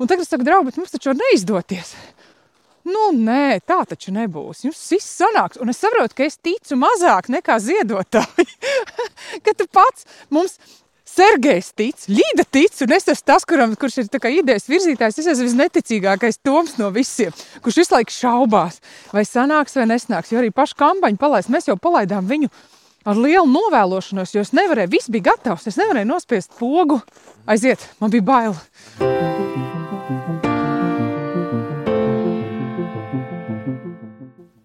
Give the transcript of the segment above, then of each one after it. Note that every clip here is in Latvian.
Un tagad es saku, draugi, bet mums taču var neizdoties. Nu, nē, tā taču nebūs. Jums viss sanāks. Un es saprotu, ka es ticu mazāk nekā ziedotāji. ka tu pats mums Sergejs tic, Līda tic, un es esmu tas, kuram, kurš ir idejas virzītājs. Es esmu visneticīgākais Toms no visiem, kurš visu laiku šaubās, vai sanāks vai nesnāks. Jo arī pašu kampaņu palaist, mēs jau palaidām viņu ar lielu novēlošanos, jo es nevarēju, viss bija gatavs, es nevarēju nospiest pogu, aiziet, man bija bail.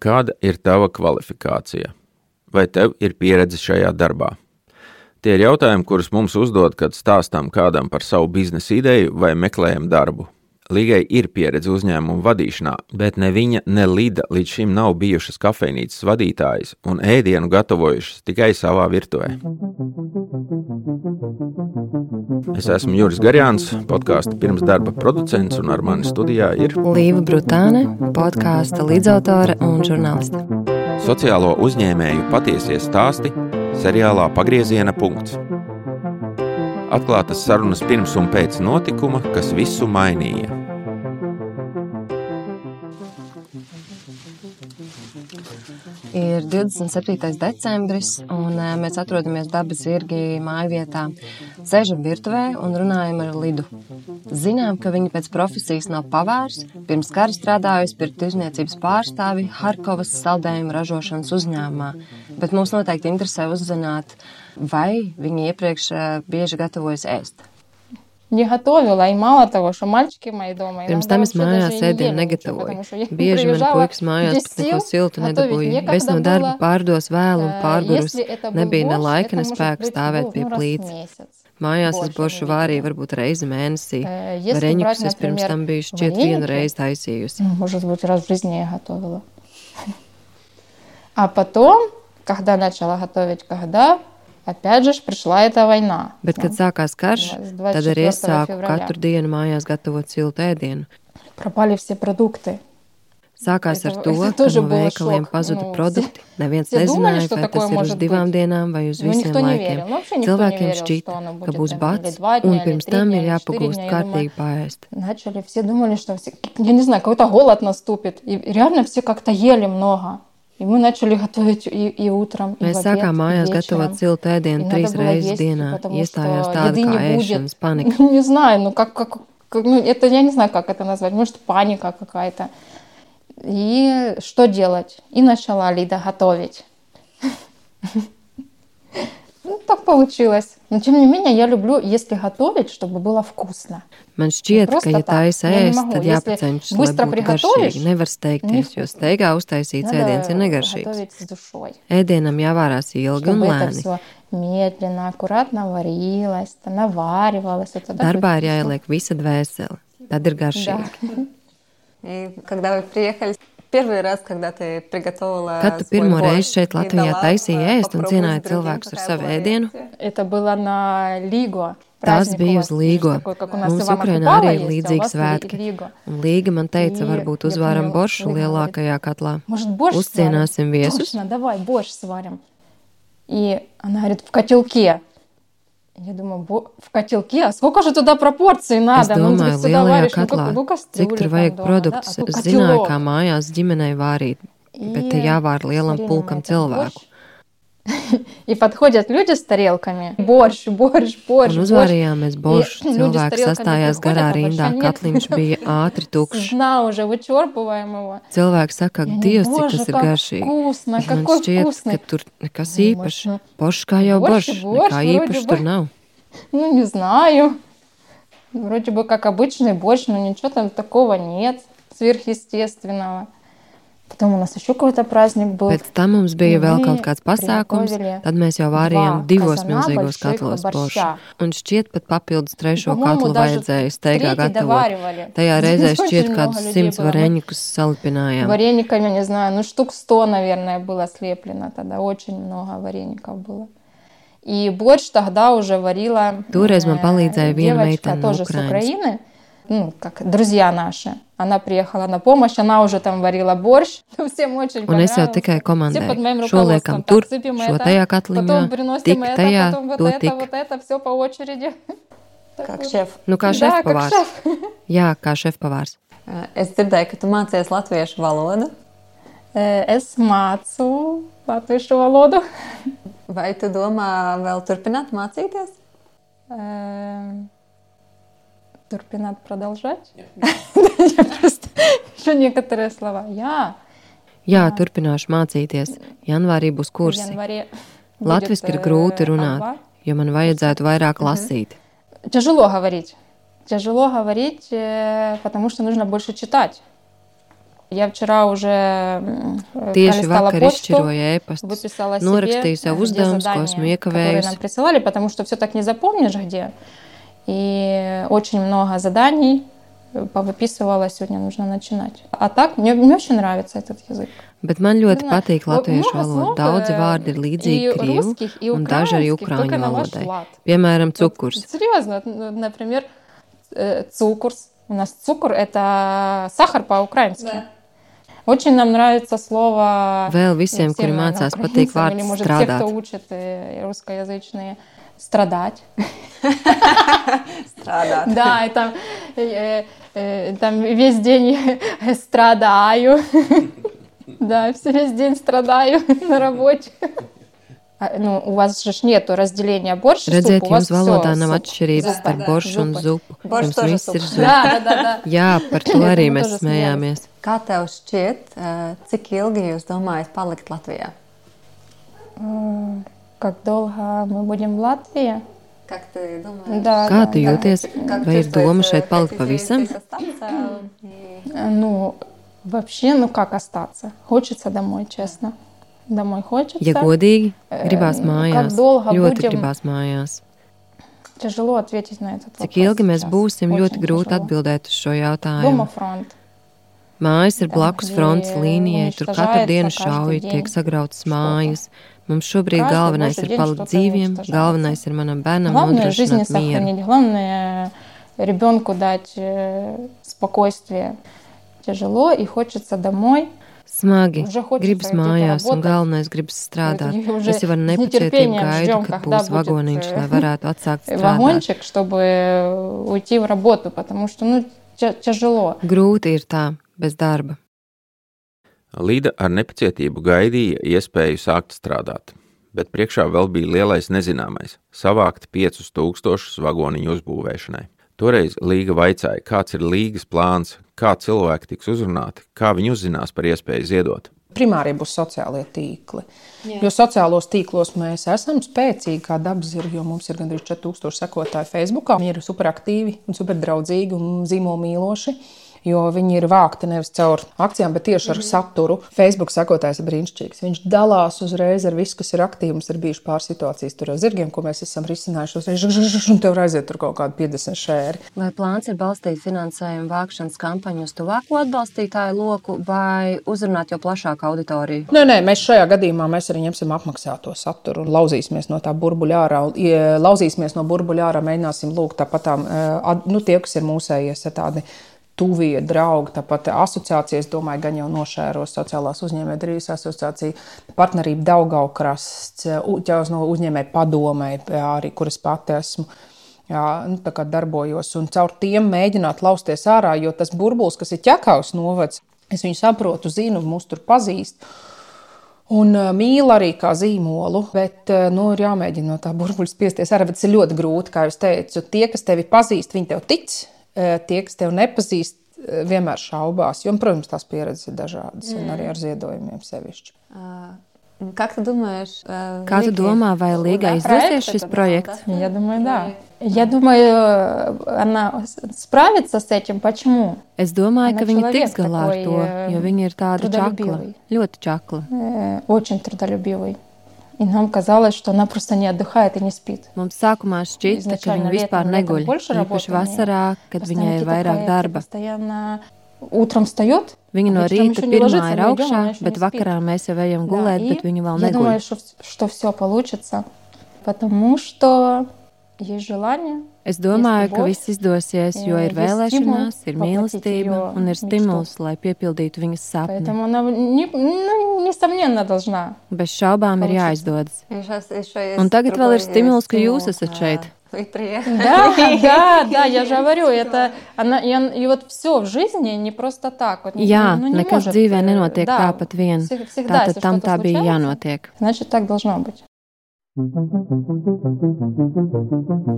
Kāda ir tava kvalifikācija? Vai tev ir pieredze šajā darbā? Tie ir jautājumi, kurus mums uzdod, kad stāstām kādam par savu biznesa ideju vai meklējam darbu. Līgai ir pieredze uzņēmumu vadīšanā, bet ne viņa, ne Lida līdz šim nav bijušas kafejnīcas vadītājas un ēdienu gatavojušas tikai savā virtuvē. Es esmu Juris Garjāns, podkāstu pirms darba producents, un ar mani studijā ir Līva Brutāne, podkāstu līdzautore un žurnāliste. Sociālo uzņēmēju patiesie stāsti seriālā Pagrieziena punkts. Atklātas sarunas pirms un pēc notikuma, kas visu mainīja. Ir 27. decembris, un eh, mēs atrodamies dabas zirgi mājvietā. Sēžam virtuvē un runājam ar Lidu. Zinām, ka viņa pēc profesijas nav pavārs, pirms kara strādājusi pie tirzniecības pārstāvi Harkovas saldējumu ražošanas uzņēmumā bet mums noteikti interesē uzzināt, vai viņi iepriekš bieži gatavojas ēst. Не готовила, и мало того, что мальчики мои дома. Pirms tam es mājās ēdienu negatavoju. Bieži man puikas mājās pat neko siltu nedabūja. Es no darba pārdos vēl un pārgurus. Nebija ne laika, ne spēka stāvēt pie plīts. Mājās es bošu vārīju varbūt reizi mēnesī. Vareņukus es pirms tam biju šķiet vienu reizi taisījusi. Может быть, раз в жизни я готовила. А потом когда начала готовить, когда Опять же, пришла эта война. Bet, kad sākās karš, tad arī es sāku katru dienu mājās gatavot siltu ēdienu. Propali все продукты. Sākās ar to, ka no veikaliem pazuda produkti. Neviens nezināja, vai tas ir uz divām dienām vai uz visiem laikiem. Cilvēkiem šķita, ka būs bats, un pirms tam ir jāpagūst kārtīgi paēst. Начали все думали, что все, я не знаю, какой-то голод наступит. И реально все как-то ели много. И мы начали готовить и, и утром, Mēs и sākām mājās gatavot siltu ēdienu trīs reizes dienā. Iestājās tāda kā ēšanas panika. Не знаю, ну как, как, как ну, это я не знаю, как это назвать. Может, паника какая-то. И что делать? И начала Лида готовить. Ну, так получилось. Но тем не менее, я люблю, если готовить, чтобы было вкусно. Man šķiet, ka, ja taisa ēst, tad jāpacenšas, lai būtu garšīgi. Nevar steigties, jo steigā uztaisīts ēdiens ir negaršīgs. Ēdienam jāvārās ilgi un lēni. Медленно, аккуратно варилась, наваривалась. Darbā ir jāieliek visa dvēsele. Tad ir garšīgi. И когда вы приехали Первый раз, когда ты приготовила Kad tu pirmo reizi šeit Latvijā taisīji ēst un cienāji cilvēkus ar savu ēdienu? Это было на Лиго. Tas bija uz Līgo. Mums Ukrainā arī ir līdzīgi svētki. Un Līga man teica, varbūt uzvāram boršu lielākajā katlā. Uzcienāsim viesus. Давай борщ сварим. И она говорит, в котелке. Я думаю, в котелке, а сколько же туда пропорций надо? Es domāju, nu, lielajā katlā, nu, cik tur vajag produktus. Es zināju, kā mājās ģimenei vārīt, bet te jāvār lielam pulkam cilvēku. И подходят люди с тарелками. Борщ, борщ, борщ. Un uzvārījāmies boršu. Cilvēki sastājās garā rindā, katliņš bija ātri tukšs. Дна уже вычерпываем его. Cilvēki saka, Dievs, cik tas ir garšīgi. Вкусно, Man šķiet, ka tur nekas īpašs. Boršs kā jau boršs, nekā īpašs tur nav. Ну, не знаю. Вроде бы как обычный борщ, но ничего там такого нет сверхъестественного. Потом у нас еще какой-то праздник был. Pēc tam mums bija vēl kaut kāds pasākums, tad mēs jau vārījām divos milzīgos katlos boršu. Un šķiet pat papildus trešo katlu vajadzēja steigā gatavot. Tajā reizē šķiet kādus simts vareņikus salipinājām. Варениками, не знаю, ну штук сто, наверное, было слеплено тогда. Очень много вареников было. И борщ тогда уже варила Toreiz man palīdzēja viena meitene no тоже с Украины. ну, как друзья наши. Она приехала на помощь, она уже там varīja борщ. Всем очень Un es jau tikai komandēju, šo liekam tur, šo tajā katliņā, tik tajā, to tik. Вот это, все по очереди. Как šef. Nu, kā Да, как šefpavārs. шеф. Jā, kā šefpavārs. Uh, Es dzirdēju, ka tu mācies latviešu valodu. Э, Es mācu latviešu valodu. Vai tu domā vēl turpināt mācīties? Э, Турпинат продолжать? Я просто еще некоторые слова. Я Jā, turpināšu mācīties. Janvārī būs в kursi. январе Latviski ir будет, grūti э, runāt, А2. jo man vajadzētu vairāk lasīt. Тяжело говорить. Тяжело говорить, э, потому что нужно больше читать. Я вчера уже м, э, Tieši пролистала vakar почту, izšķiroju ēpastu. выписала Norakstīju себе, sev э, где uzdevumus, ko задания, esmu которые iekavējusi. нам присылали, потому что все так не запомнишь где. И очень много заданий э, повыписывала, сегодня нужно начинать. А так, мне, мне очень нравится этот язык. Bet man ļoti Знаю, patīk во- latviešu много valoda. слов, Daudzi э, vārdi ir līdzīgi и krievu русских, и un daži arī украинских, только ukrāņu на ваш valodai. лад. Piemēram, Вот cukurs. Серьезно, ну, например, э, цукурс. У нас цукор – это сахар по-украински. Очень нам нравится слово... Vēl ну, visiem, всем, kuri наверное, mācās, patīk украинцам, или, vārds может, те, кто strādāt. учат э, русскоязычные, страдать. Strādāt. Да, и там, э, э, там весь день страдаю. Да, все весь день страдаю на работе. А, Ну, у вас же ж нету разделения борщ и суп, Redzēt, у вас jums valodā всё nav суп. atšķirības Zupa, starp да, boršu un zupa. zupu. Boršs Jums тоже viss ir supa. zupa. Да, да, да, да. Jā, par to arī Мы mēs тоже smējāmies. Kā tev šķiet, uh, cik ilgi jūs domājat palikt Latvijā? М, Как долго мы будем в Latvijā? Как ты думаешь? Да, Kā да, tu да. jūties? Как Vai ir чувствуешь, doma э, šeit palikt хотите pavisam? здесь остаться? И- Ну, вообще, ну как остаться? Хочется домой, честно. Домой хочется. Ja godīgi, Э, gribās ну, mājās. Как долго Ļoti будем? gribās mājās. Tяжело ответить на этот Cik вопрос ilgi mēs сейчас. būsim, ļoti Очень grūti тяжело. atbildēt uz šo Дома jautājumu. фронт. Mājas ir Tam, blakus где frontes līnijai, tur katru уничтожается dienu каждый šauja, день tiek sagrautas что-то. mājas. Mums šobrīd Каждый galvenais божий ir день palikt что-то dzīviem, уничтожается. galvenais ir manam bērnam Главное жизни nodrošināt mieru. сохранить, главное ребенку дать э, спокойствие. Тяжело и хочется домой. Smagi, Уже хочется gribas идти mājās, un поработать. galvenais gribas strādāt. Поэтому уже Es jau ar с nepacietību нетерпением gaidu, ждем, kad когда būs будет, vagoniņš, э, lai varētu atsākt strādāt. вагончик, чтобы э, уйти в работу, потому что ну, тя- тяжело. Grūti ir tā, bez darba. Līda ar nepacietību gaidīja iespēju sākt strādāt, bet priekšā vēl bija lielais nezināmais - savākt 5000 vagoniņu uzbūvēšanai. Toreiz Līga vaicāja, kāds ir Līgas plāns, kā cilvēki tiks uzrunāti, kā viņi uzzinās par iespēju ziedot. primāri būs sociālie tīkli. Jā. Jo sociālos tīklos mēs esam spēcīgi kā dabas zirgi, jo mums ir gandrīz 4000 sekotāji Facebook. Viņi ir superaktīvi un superdraudzīgi un zīmolu mīloši. Jo viņi ir vākti nevis caur akcijām, bet tieši ar saturu. Facebook sekotājs ir brīnišķīgs. Viņš dalās uzreiz ar visu, kas ir aktīvi. Mums ir bijušas pāris situācijas tur ar zirgiem, ko mēs esam risinājuši. Uzreiz, un tev aiziet tur kaut kādi 50 šēri. Vai plāns ir balstīt finansējumu vākšanas kampaņu uz tuvāko atbalstītāju loku vai uzrunāt jau plašāku auditoriju? Nē, nē, mēs šajā gadījumā mēs arī ņemsim apmaksāto saturu un lauzīsimies no tā burbuļā ārā. Lauzīsimies no burbuļā ārā, mēģināsim lūgt tāpatām, ad- nu, tie, kas ir mūsējies, ir tādi tuvie draugi, tāpat asociācijas, domāju, gan jau nošēros sociālās uzņēmējdarbības asociācija, partnerība Daugaukrasts, ķēus no uzņēmēju padomē, arī kuras pati esmu. Jā, nu, tā kā darbojos un caur tiem mēģināt lausties ārā, jo tas burbulis, kas ir ķekaus novads, es viņu saprotu, zinu, mūs tur pazīst. Un mīlu arī kā zīmolu, bet nu, ir jāmēģina no tā burbuļa spiesties ārā. Bet Tas ir ļoti grūti, kā jau teicu. Tie, kas tevi pazīst, viņi tev tic. Uh, Tie, kas tevi nepazīst, uh, vienmēr šaubās. Jo, protams, tās pieredzes ir dažādas, mm. un arī ar ziedojumiem sevišķi. А, Как ты думаешь, э, Kā tu Лиге domā, vai Līgai проект izdosies šis этот, projekts? да? Я думаю, да. Я думаю, она с- справится с этим. Почему? Es domāju, Она ka viņi человек tiks galā ar такой, to, э, jo viņi ir tādi čakli, трудолюбивый. ļoti čakli. Э, Очень трудолюбивый. И нам казалось, что она просто не отдыхает и не спит. Mums sākumā šķita, ka Изначально viņa vispār летом- летом neguļ. больше Īpaši работы, vasarā, kad Постоянно viņai ir какие-то vairāk проекты, darba. Постоянно утром встает. Viņa no вечером rīta еще не pirmā ложится, ir мы идем, augšā, она еще bet не спит. vakarā mēs jau ejam Да, gulēt, и bet viņa vēl Я думаю, neguļ. что, что все получится, потому что есть желание. Es domāju, ka любовь, viss izdosies, jo э, ir есть vēlēšanās, стимул ir воплотить mīlestība её un ir мечту. stimuls, lai piepildītu viņas sapni. Поэтому она, не- ну, несомненно, должна. Bez šaubām ir Получится. jāizdodas. И сейчас еще есть Un tagad vēl другой ir stimuls, ka jūs стимул, esat а, šeit. Вы приехали. Да, да, да, я же говорю, это она, и, он- и вот все в жизни не просто так. Вот, не- Jā, ну, не nekas может, dzīvē э, nenotiek да, tāpat vien. всег- Всегда, Tātad если tam что-то tā bija случается, jānotiek. Значит, так должно быть.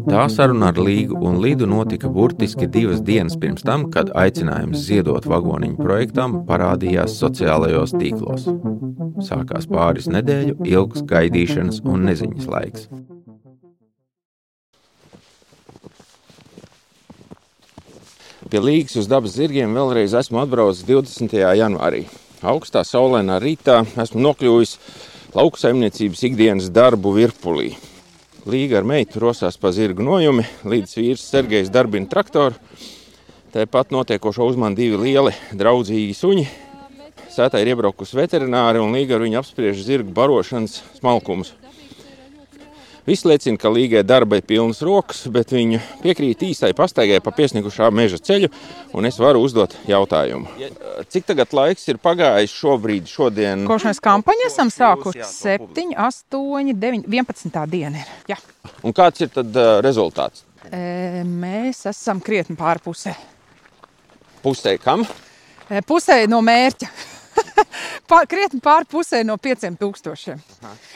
Tā saruna ar Līgu un Lidu notika burtiski divas dienas pirms tam, kad aicinājums ziedot vagoniņu projektam parādījās sociālajos tīklos. Sākās pāris nedēļu ilgs gaidīšanas un neziņas laiks. Pie Līgas uz dabas zirgiem vēlreiz esmu atbraucis 20. janvārī. Augstā saulainā rītā esmu nokļuvis lauksaimniecības ikdienas darbu virpulī. Līga ar meitu rosās pa zirgu nojumi, līdz vīrs Sergejs darbina traktoru. Tāpat notiekošo uzman divi lieli draudzīgi suņi. Sētā ir iebraukusi veterināri un Līga ar viņu apspriež zirgu barošanas smalkumus. Viss liecina, ka Līgai darba ir pilnas rokas, bet viņa piekrīt īstai pastaigai pa piesniegušā meža ceļu, un es varu uzdot jautājumu. Cik tagad laiks ir pagājis šobrīd, šodien? Košanas kampaņu esam sākuši Jā, to 7, 8, 9, 11. diena. Ir. Jā. Un kāds ir tad uh, rezultāts? E, mēs esam krietni pārpusē. Pusē kam? E, Pusē no mērķa. Pār, krietni pār pusē no 5000.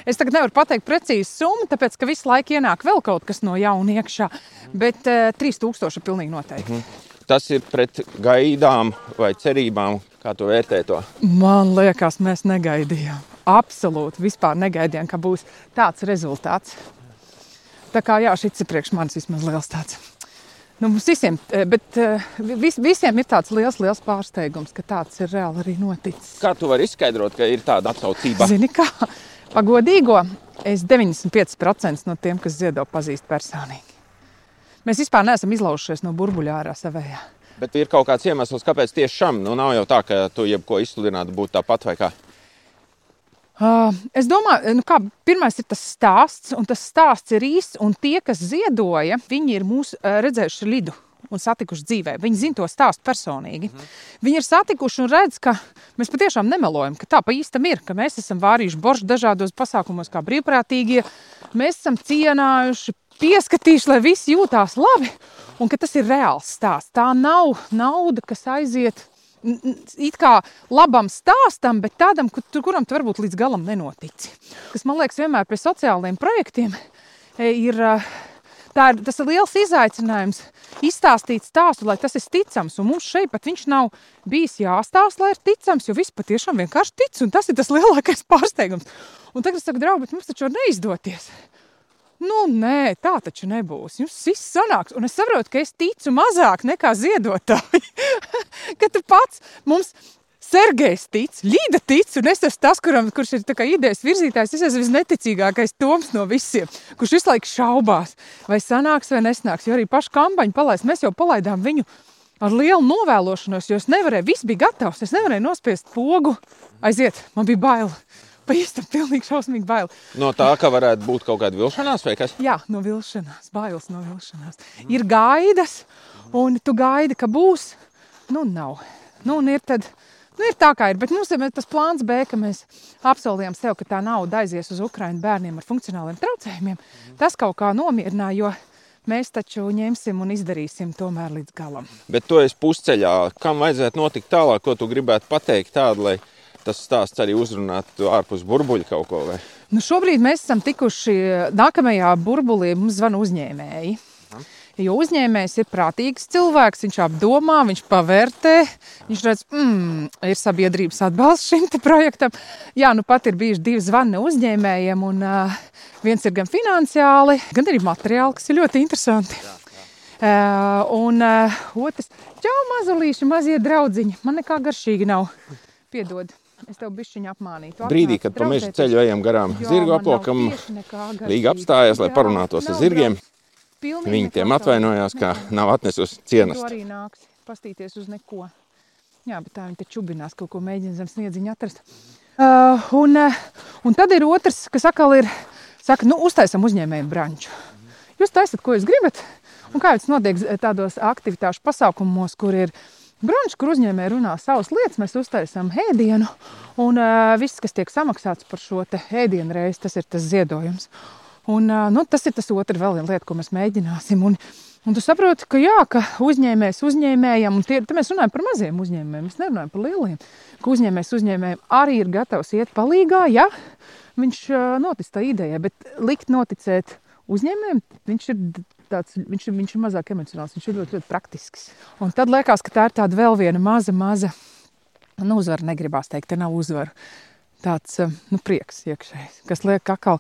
Es tagad nevaru pateikt precīzi summu, tāpēc ka visu laiku ienāk vēl kaut kas no jauna iekšā. Bet e, 3000 ir pilnīgi noteikti. Tas ir pret gaidām vai cerībām, kā tu vērtē to. Man liekas, mēs negaidījām. Absolūti vispār negaidījām, ka būs tāds rezultāts. Tā kā jā, šis ir priekš manis vismaz liels tāds. Nu, mums visiem, eh, bet eh, vis, visiem ir tāds liels, liels pārsteigums, ka tāds ir reāli arī noticis. Kā tu vari izskaidrot, ka ir tāda atsaucība? Zini, kā pagodīgo, es 95% no tiem, kas ziedo, pazīstu personīgi. Mēs vispār neesam izlauzušies no burbuļā ārā savējā. Bet ir kaut kāds iemesls, kāpēc tieši šam. Nu, nav jau tā, ka tu jebko izsludinātu būtu tāpat vai kā. Uh, es domāju, nu kā, pirmais ir tas stāsts, un tas stāsts ir īsts. Un tie, kas ziedoja, viņi ir mūsu uh, redzējuši lidu un satikuši dzīvē. Viņi zina to stāstu personīgi. Mm. Viņi ir satikuši un redz, ka mēs patiešām nemelojam, ka tā pa īstam ir, ka mēs esam vārījuši boršu dažādos pasākumos, kā brīvprātīgie. Mēs esam cienājuši, pieskatījuši, lai visi jūtās labi, un ka tas ir reāls stāsts. Tā nav nauda, kas aiziet it kā labam stāstam, bet tādam, kur, kuram tu varbūt līdz galam nenotici. Kas man liekas, vienmēr pie sociālajiem projektiem e, ir. e, Tā ir, tas ir liels izaicinājums izstāstīt stāstu, lai tas ir ticams. Un mums šeit pat viņš nav bijis jāstāsta, lai ir ticams, jo viss patiešām vienkārši tic. Tas ir tas lielākais pārsteigums. Un tagad es saku, draugi, bet mums taču var neizdoties. Nu, nē, tā taču nebūs. Jums viss sanāks. Un es saprotu, ka es ticu mazāk nekā ziedotāji. ka tu pats mums. Sergejs tic, Līda tic, un es esmu tas, kuram, kurš ir idejas virzītājs. Es esmu visneticīgākais Toms no visiem, kurš visu laiku šaubās, vai sanāks vai nesnāks. Jo arī pašu kampaņu palaist, mēs jau palaidām viņu ar lielu novēlošanos, jo es nevarēju, viss bija gatavs. Es nevarēju nospiest pogu, aiziet, man bija bail. Pa īstam, pilnīgi šausmīgi bail. No tā, ka varētu būt kaut kāda vilšanās vai kas? Jā, no vilšanās, bailes no vilšanās. Ir gaidas, un tu gaidi, ka būs. Nu, nav. Nu, un ir tad, nu, ir tā, kā ir. Bet mums ir tas plāns B, ka mēs apsolījām sev, ka tā nauda aizies uz Ukraiņu bērniem ar funkcionāliem traucējumiem. Tas kaut kā nomierināja, jo mēs taču ņemsim un izdarīsim tomēr līdz galam. Bet tu esi pusceļā. Kam vajadzētu notikt tālāk, ko tu gribētu pateikt tādu, lai tas stāsts arī uzrunātu ārpus burbuļa kaut ko? Vai? Nu, šobrīd mēs esam tikuši nākamajā burbulī, mums zvana uzņēmēji. Jo uzņēmējs ir prātīgs cilvēks, viņš apdomā, viņš pavērtē, viņš redz, mm, ir sabiedrības atbalsts šim projektam. Jā, nu pat ir bijuši divi zvani uzņēmējiem, un uh, viens ir gan finansiāli, gan arī materiāli, kas ir ļoti interesanti. Uh, un uh, otrs, čau, mazulīši, mazie draudziņi, man nekā garšīgi nav. Piedod, es tev bišķiņu apmānīju. Tu Brīdī, kad pa meža ceļu ejam garām zirgu aplokam. Līga apstājās, lai parunātos ar zirgiem. Pilnīgi Viņi tiem atvainojās, ka nav atnesusi Tu cienas. arī nāks pastīties uz neko. Jā, bet tā viņi te čubinās, kaut ko mēģina zem sniedziņa atrast. Uh, un, uh, un tad ir otrs, kas atkal ir, saka, nu, uztaisam uzņēmēju branču. Jūs taisat, ko jūs gribat, un kā tas notiek tādos aktivitāšu pasākumos, kur ir brančs, kur uzņēmēji runā savas lietas, mēs uztaisam ēdienu, un uh, viss, kas tiek samaksāts par šo ēdienu reizi, tas ir tas ziedojums. Un, ā, nu, tas ir tas otrs, vēl viena lieta, ko mēs mēģināsim. Un, un tu saproti, ka, jā, ka uzņēmējs uzņēmējam, un tie, mēs runājam par maziem uzņēmējiem, mēs nerunājam par lieliem, ka uzņēmējs uzņēmējiem arī ir gatavs iet palīgā, ja viņš notic tā idejai, bet likt noticēt uzņēmējiem, viņš ir tāds, viņš, viņš ir mazāk emocionāls, viņš ir ļoti, ļoti praktisks. Un tad liekas, ka tā ir tāda vēl viena maza, maza, nu, uzvara negribās teikt, te nav uzvara. Tāds, eh, nu, prieks iekšējs, kas liek atkal,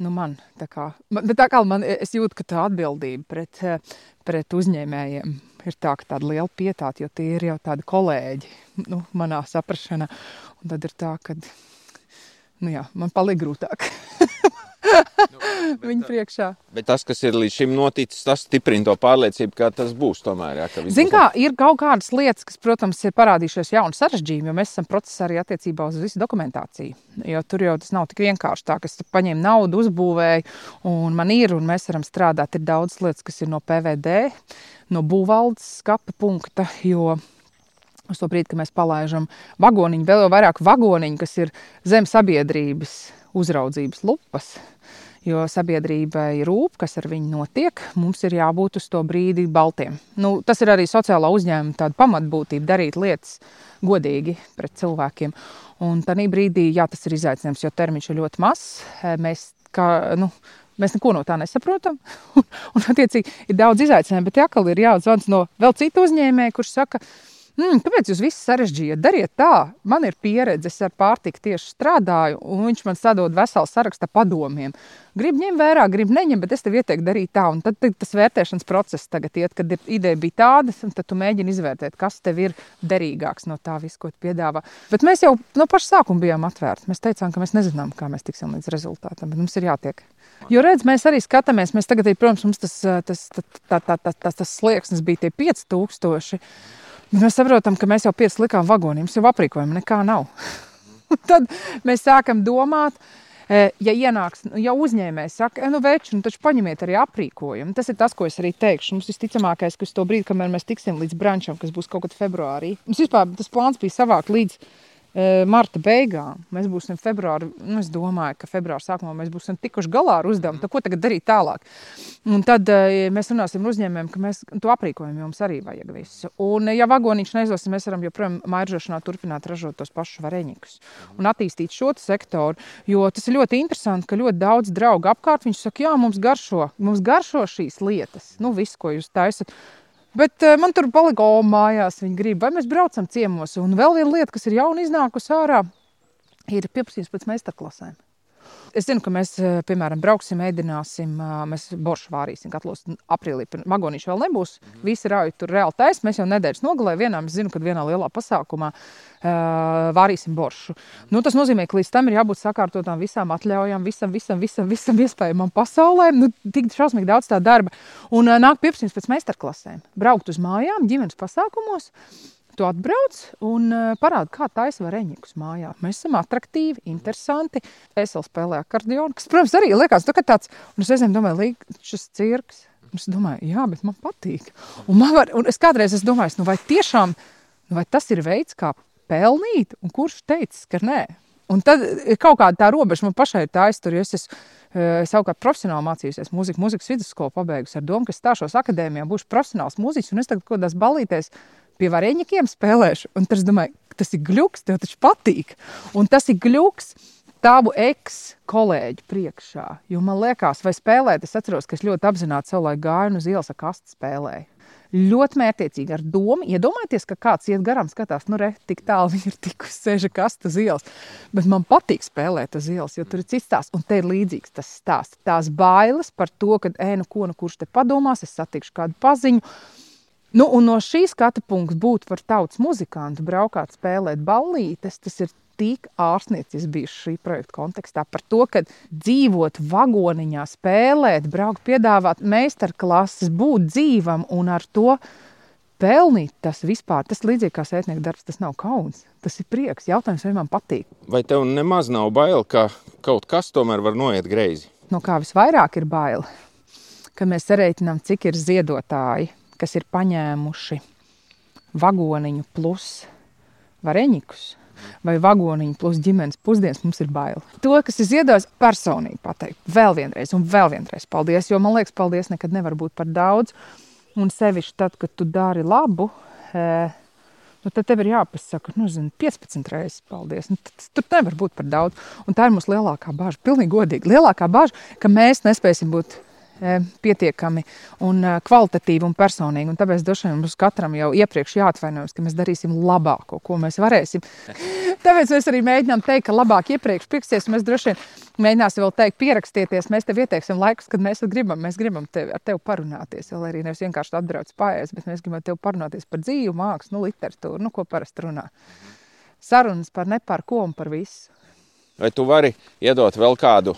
nu, man, tā kā, bet atkal man, es jūtu, ka tā atbildība pret, eh, pret uzņēmējiem ir tā, tāda liela pietāta, jo tie ir jau tādi kolēģi, nu, manā saprašanā. Un tad ir tā, ka, nu jā, man paliek grūtāk. Viņa priekšā. Bet tas, kas ir līdz šim noticis, tas stiprina to pārliecību, ka tas būs tomēr. Jā, ka būs kā ir kaut kādas lietas, kas, protams, ir parādījušās jauni sarežģījumi, jo mēs esam procesā arī attiecībā uz visu dokumentāciju. Jo tur jau tas nav tik vienkārši tā, ka es paņēmu naudu, uzbūvēju, un man ir, un mēs varam strādāt. Ir daudz lietas, kas ir no PVD, no būvvaldes skatu punkta. Jo Uz to brīdi, kad mēs palaidām vagoniņu, vēl vairāk vagoniņu, kas ir zem sabiedrības uzraudzības lupas. Jo sabiedrībai rūp, kas ar viņu notiek, mums ir jābūt uz to brīdi baltiem. Nu, tas ir arī sociālā uzņēmuma tāda pamatbūtība, darīt lietas godīgi pret cilvēkiem. Un tādā brīdī, jā, tas ir izaicinājums, jo termiņš ir ļoti mazs. Mēs, kā, nu, mēs neko no tā nesaprotam. Un, un attiecīgi, ir daudz izaicinājumu, bet jākal ir jāatzvans no vēl citu uzņēmēju, kurš saka, Mm, kāpēc jūs visu sarežģījāt? Dariet tā, man ir pieredze, es ar pārtiku tieši strādāju, un viņš man sadod veselu sarakstu ar padomiem. Gribu ņemt vērā, gribu neņemt, bet es tev ieteiktu darīt tā. Un tad, tad tas vērtēšanas process tagad iet, kad ir, ideja bija tāda, un tad tu mēģini izvērtēt, kas tev ir derīgāks no tā visu, ko tu piedāvā. Bet mēs jau no paša sākuma bijām atvērti. Mēs teicām, ka mēs nezinām, kā mēs tiksim līdz rezultātam, bet mums ir jātiek. Jo redz, mēs arī skatāmies, mēs tagad, protams, mums tas, tas, tā, tā, tā, tā, tas, tas slieksnis bija tie 5000. Bet mēs saprotam, ka mēs jau pieci likām vagonī, mums jau aprīkojuma nekā nav. Tad mēs sākam domāt, e, ja ienāks, nu, ja uzņēmējs saka, "E, nu, veči, nu, taču paņemiet arī aprīkojumu. Tas ir tas, ko es arī teikšu. Mums visticamākais, ka uz to brīdi, kamēr mēs tiksim līdz brančam, kas būs kaut kad februārī, mums vispār tas plāns bija savākt līdz marta beigām. Mēs būsim februārī, nu, es domāju, ka februāra sākumā mēs būsim tikuši galā ar uzdevumu. Tad, ko tagad darīt tālāk? Un tad mēs runāsim ar uzņēmējiem, ka mēs to aprīkojumu jums arī vajag visu. Un, ja vagoniņš neizdosim, mēs varam joprojām maržošanā turpināt ražot tos pašus vareņus un attīstīt šo sektoru. Jo tas ir ļoti interesanti, ka ļoti daudz draugu apkārt viņš saka, jā, mums garšo, mums garšo šīs lietas, nu, viss, ko jūs taisat. Bet uh, man tur o, mājās viņi grib, vai mēs braucam ciemos. Un vēl viena lieta, kas ir jauna iznākusi ārā, ir pieprasījums pēc meistarklasēm. Es zinu, ka mēs, eh, piemēram, brauksim, ēdināsim, eh, mēs boršu vārīsim katlos. Aprīlī vagonīši vēl nebūs. Visi rauj tur reāli taisa. Mēs jau nedēļas nogalē vienā, es zinu, kad vienā lielā pasākumā uh, vārīsim boršu. Nu, tas nozīmē, ka līdz tam ir jābūt sakārtotām visām atļaujām, visam, visam, visam, visam iespējamam pasaulē. Nu, tik šausmīgi daudz tā darba. Un nāk pieprasījums pēc meistarklasēm. Braukt uz mājām, ģimenes pasākumos. Tu atbrauc un uh, parādi, kā taisa vareņus mājā. Mēs esam attraktīvi, interesanti. Es vēl spēlēju akordionu, kas, protams, arī liekas, tā, tāds. Un es reizēm domāju, šis cirks. Un es domāju, jā, bet man patīk. Un, man var, un es kādreiz esmu domājis, nu vai tiešām nu vai tas ir veids, kā pelnīt, un kurš teica, ka nē. Un tad ir kaut kāda tā robeža man pašai ir tā aiztur, jo es esmu uh, savukārt profesionāli mācījusies mūziku, mūzikas vidusskolu pabeigusi ar domu, ka stāšos akadēmijā, būšu profesionāls mūziķis, un es tagad kaut kādās balītēs pie varēņiem spēlēšu. Un tad es domāju, tas ir gluks, tev taču patīk. Un tas ir gluks tavu eks-kolēģu priekšā. Jo man liekas, vai spēlēt, es atceros, ka es ļoti apzināti savulaik gāju uz ielas ar kastu spēlēju. Ļoti mērķiecīgi ar domu. Iedomājieties, ka kāds iet garām, skatās, nu, re, tik tālu viņa ir tikusi, sēža kasta uz ielas. Bet man patīk spēlēt uz ielas, jo tur ir cits stāsts. Un te ir līdzīgs tas stāsts. Tās bailes par to, ka, ej, nu, ko nu kurš te padomās, es satikšu kādu paziņu. Nu, un no šī skatu punkta būt par tautas muzikantu, braukāt, spēlēt ballītes, tas ir tik ārstniecis bijis šī projekta kontekstā par to, ka dzīvot vagoniņā, spēlēt, braukt, piedāvāt meistarklases, būt dzīvam un ar to pelnīt tas vispār. Tas līdzīgi kā sētnieka darbs, tas nav kauns. Tas ir prieks. Jautājums, vai man patīk. Vai tev nemaz nav bail, ka kaut kas tomēr var noiet greizi? No kā visvairāk ir bail, ka mēs sarēķinām, cik ir ziedotāji, kas ir paņēmuši vagoniņu plus vareņikus vai vagoniņu plus ģimenes pusdienas, mums ir bail. To, kas ir ziedojis, personīgi pateikt, vēl vienreiz un vēl vienreiz paldies, jo man liekas, paldies nekad nevar būt par daudz. Un sevišķi tad, kad tu dari labu, e, nu, tad tev ir jāpasaka, nu, zin, 15 reizes paldies. Nu, tad, tur nevar būt par daudz. Un tā ir mūsu lielākā bažas. Pilnīgi godīgi. Lielākā bažas, ka mēs nespēsim būt pietiekami un e, kvalitatīvi un personīgi. Un tāpēc droši vien mums katram jau iepriekš jāatvainojas, ka mēs darīsim labāko, ko mēs varēsim. Tāpēc mēs arī mēģinām teikt, ka labāk iepriekš pirksties. Mēs droši vien mēģināsim vēl teikt, pierakstieties. Mēs tev ieteiksim laikus, kad mēs gribam. Mēs gribam tevi, ar tevi parunāties. Vēl arī nevis vienkārši atbrauc paies, bet mēs gribam tevi parunāties par dzīvu, mākslu, nu, literatūru, nu, ko parasti runā. Sarunas par ne par ko un par visu. Vai tu vari iedot vēl kādu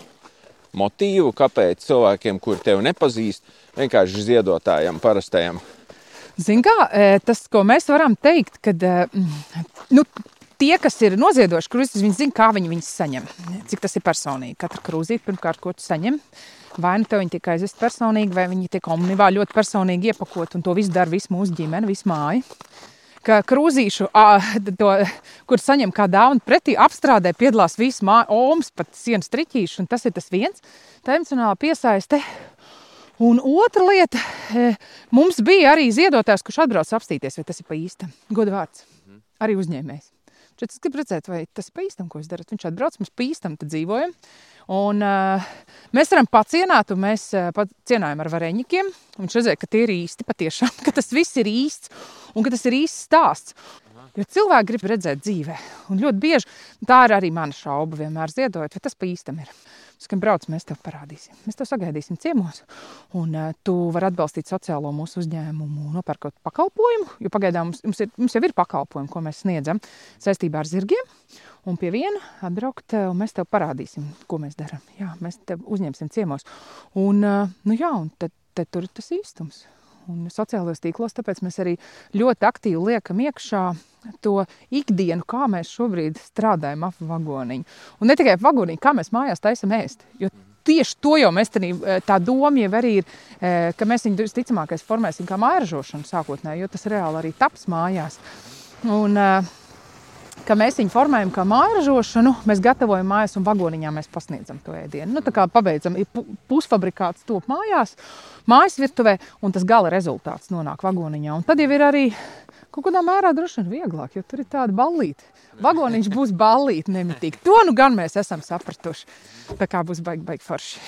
motīvu, kāpēc cilvēkiem, kuri tevi nepazīst, vienkārši ziedotājiem, parastajiem? Ziniet, kā e, tas, ko mēs varam teikt, kad e, nu, tie, kas ir noziedojuši krūzītes, viņi zina, kā viņi viņus saņem. Cik tas ir personīgi. Katra krūzīte, pirmkārt, ko tu saņem, vai nu tev viņi tiek aizvest personīgi, vai viņi tiek omnivā ļoti personīgi iepakot, un to visu dara visu mūsu ģimene, visu māju. Ka krūzīšu, to, kur saņem kā dāvanu pretī, apstrādē piedalās visu māju, omas, pat sienas triķīšu, un tas ir tas viens. Tā emocionāla piesaiste. Un otra lieta, mums bija arī ziedotājs, kurš atbrauc apstīties, vai tas ir pa īstam. Godu vārds. Arī uzņēmējs. Šeit es gribu redzēt, vai tas ir pa īstam, ko jūs darat. Viņš atbrauc, mēs pa īstam dzīvojam. Un, uh, mēs varam pacienāt, un mēs uh, cienājam ar varēņiem. Viņš redzēja, ka tie ir īsti patiešām, ka tas viss ir īsts un ka tas ir īsts stāsts. Jo cilvēki grib redzēt dzīvē. Un ļoti bieži tā ir arī mana šauba, vienmēr ziedojot, vai tas pa īstam ir. Es tikai braucu, mēs tev parādīsim. Mēs tev sagaidīsim ciemos, un uh, tu vari atbalstīt sociālo mūsu uzņēmumu, nopērkot pakalpojumu. Jo pagaidām mums, mums, ir, mums jau ir pakalpojumi, ko mēs sniedzam saistībā ar zirgiem. Un pie viena atbraukt, un mēs tev parādīsim, ko mēs darām. Jā, mēs tev uzņemsim ciemos. Un, uh, nu jā, un tad, tad tur ir tas īstums un sociālajos tīklos. Tāpēc mēs arī ļoti aktīvi liekam iekšā to ikdienu, kā mēs šobrīd strādājam ap vagoniņu. Un ne tikai ap vagoniņu, kā mēs mājās taisam ēst. Jo tieši to jau mēs tenī, tā doma jau arī ir, ka mēs viņu visticamākais formēsim kā mājražošanu sākotnēji, jo tas reāli arī taps mājās. Un, ka mēs viņu formējam kā mājražošanu, mēs gatavojam mājas un vagoniņā mēs pasniedzam to ēdienu. Nu, tā kā pabeidzam, ir pusfabrikāts top mājās, mājas virtuvē, un tas gala rezultāts nonāk vagoniņā. Un tad jau ir arī kaut kādā mērā droši vien vieglāk, jo tur ir tāda ballīte. Vagoniņš būs ballīte nemitīgi. To nu gan mēs esam sapratuši. Tā kā būs baigi, baigi forši.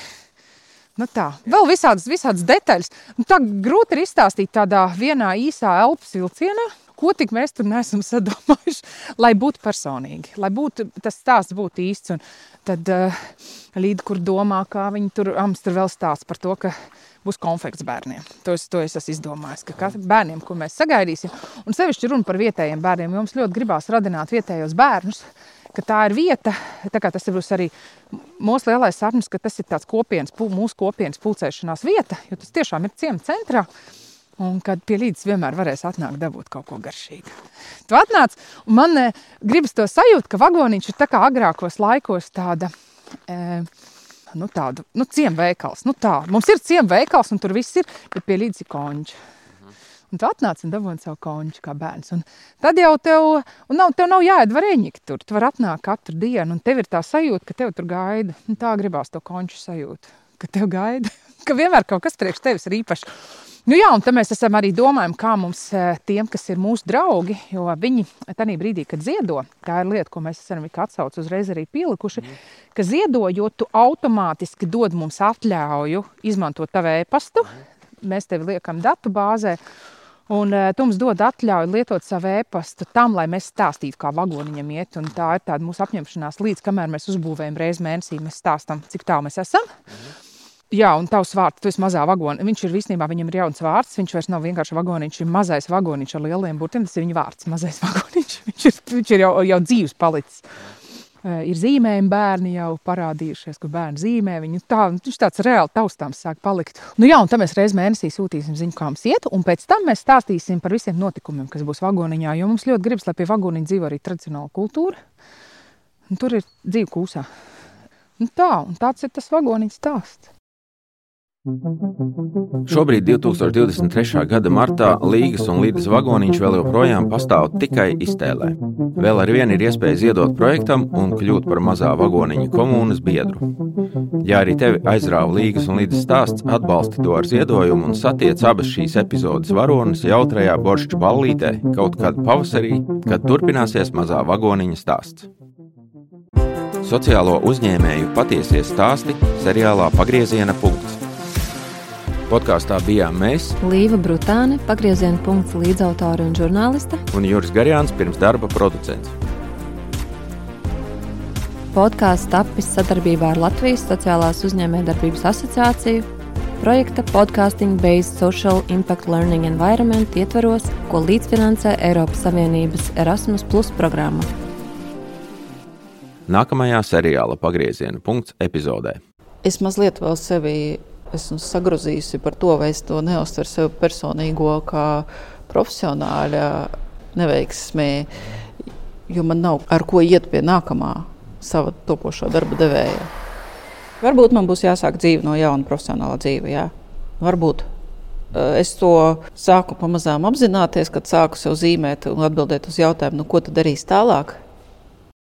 Nu tā, vēl visādas, visādas detaļas. Nu tā grūti ir izstāstīt tādā vienā īsā elpas vilcienā, ko tik mēs tur neesam sadomājuši, lai būtu personīgi, lai būtu, tas stāsts būtu īsts. Un tad uh, līdzi, kur domā, kā viņi tur, ams, tur vēl stāsta par to, ka būs konfekts bērniem. To es, to es esmu izdomājis, ka bērniem, ko mēs sagaidīsim, un sevišķi runa par vietējiem bērniem, jo mums ļoti gribās radināt vietējos bērnus, ka tā ir vieta, tā kā tas ir arī mūsu lielais sapnis, ka tas ir tāds kopienas, mūsu kopienas pulcēšanās vieta, jo tas tiešām ir ciema centrā. Un kad pie līdzes vienmēr varēs atnākt, dabūt kaut ko garšīgu. Tu atnāc, un man e, gribas to sajūt, ka vagoniņš ir tā kā agrākos laikos tāda. E, nu, tādu nu, ciemveikals. Nu, tā. Mums ir ciemveikals, un tur viss ir, bet pie līdzi konģi. Un tu atnāc un dabūji savu konģu kā bērns. Un tad jau tev, un nav, tev nav jāiet varēņķi tur. Tu vari atnākt katru dienu, un tev ir tā sajūta, ka tev tur gaida. Un tā gribās to konģu sajūtu, ka tev gaida, ka vienmēr kaut kas priekš tevis ir īpašs. Nu jā, un tad mēs esam arī domājam, kā mums eh, tiem, kas ir mūsu draugi, jo viņi tajā brīdī, kad ziedo, tā ir lieta, ko mēs esam atsaucis uzreiz arī pielikuši, mm. ka ziedojot, tu automātiski dod mums atļauju izmantot tavu e-pastu. Mm. Mēs tevi liekam datu bāzē. Un uh, tu mums dod atļauju lietot savu e-pastu tam, lai mēs stāstītu, kā vagoniņam iet. Un tā ir tāda mūsu apņemšanās, līdz kamēr mēs uzbūvējam reizi mēnesī, mēs stāstām, cik tālu mēs esam. Mm. Jā, un tavs vārds, tu esi mazā vagonā. Viņš ir īstenībā, viņam ir jauns vārds. Viņš vairs nav vienkārši vagoniņš, viņš ir mazais vagoniņš ar lieliem burtiem. Tas ir viņa vārds, mazais vagoniņš. Viņš ir, viņš ir jau, jau dzīves palicis. Uh, ir zīmējumi, bērni jau parādījušies, kur bērni zīmē viņu. Tā, viņš tāds reāli taustāms sāk palikt. Nu, jā, un tad mēs reizē mēnesī sūtīsim ziņu, kā mums iet, un pēc tam mēs stāstīsim par visiem notikumiem, kas būs vagoniņā. Jo mums ļoti gribas, lai pie vagoniņa dzīvo arī tradicionāla kultūra. Un tur ir dzīve kūsā. Un tā, un tāds ir tas vagoniņš stāsts. Šobrīd, 2023. gada martā, Līgas un Līdas vagoniņš vēl joprojām pastāv tikai iztēlē. Vēl ar vienu ir iespēja ziedot projektam un kļūt par mazā vagoniņa komunas biedru. Ja arī tevi aizrāva Līgas un Līdas stāsts, atbalsti to ar ziedojumu un satiec abas šīs epizodes varonas jautrajā boršķu ballītē kaut kad pavasarī, kad turpināsies mazā vagoniņa stāsts. Sociālo uzņēmēju patiesie stāsti seriālā Pagrieziena punkts. Podkāstā bijām mēs, Līva Brutāne, pagrieziena punkts līdzautore un žurnāliste. un Juris Garjāns pirms darba producents. Podkāsts tapis sadarbībā ar Latvijas Sociālās uzņēmējdarbības asociāciju. Projekta Podcasting Based Social Impact Learning Environment ietveros, ko līdzfinansē Eiropas Savienības Erasmus Plus programma. Nākamajā seriāla Pagrieziena punkts epizodē. es mazliet vēl sevi esmu sagrozījusi par to, vai es to neuztveru sev personīgo kā profesionāļa neveiksmē, jo man nav ar ko iet pie nākamā sava topošā darba devēja. Varbūt man būs jāsāk dzīve no jauna profesionāla dzīve, jā. Varbūt. Eh, Es to sāku pamazām apzināties, kad sāku sev zīmēt un atbildēt uz jautājumu, nu, ko tad darīs tālāk.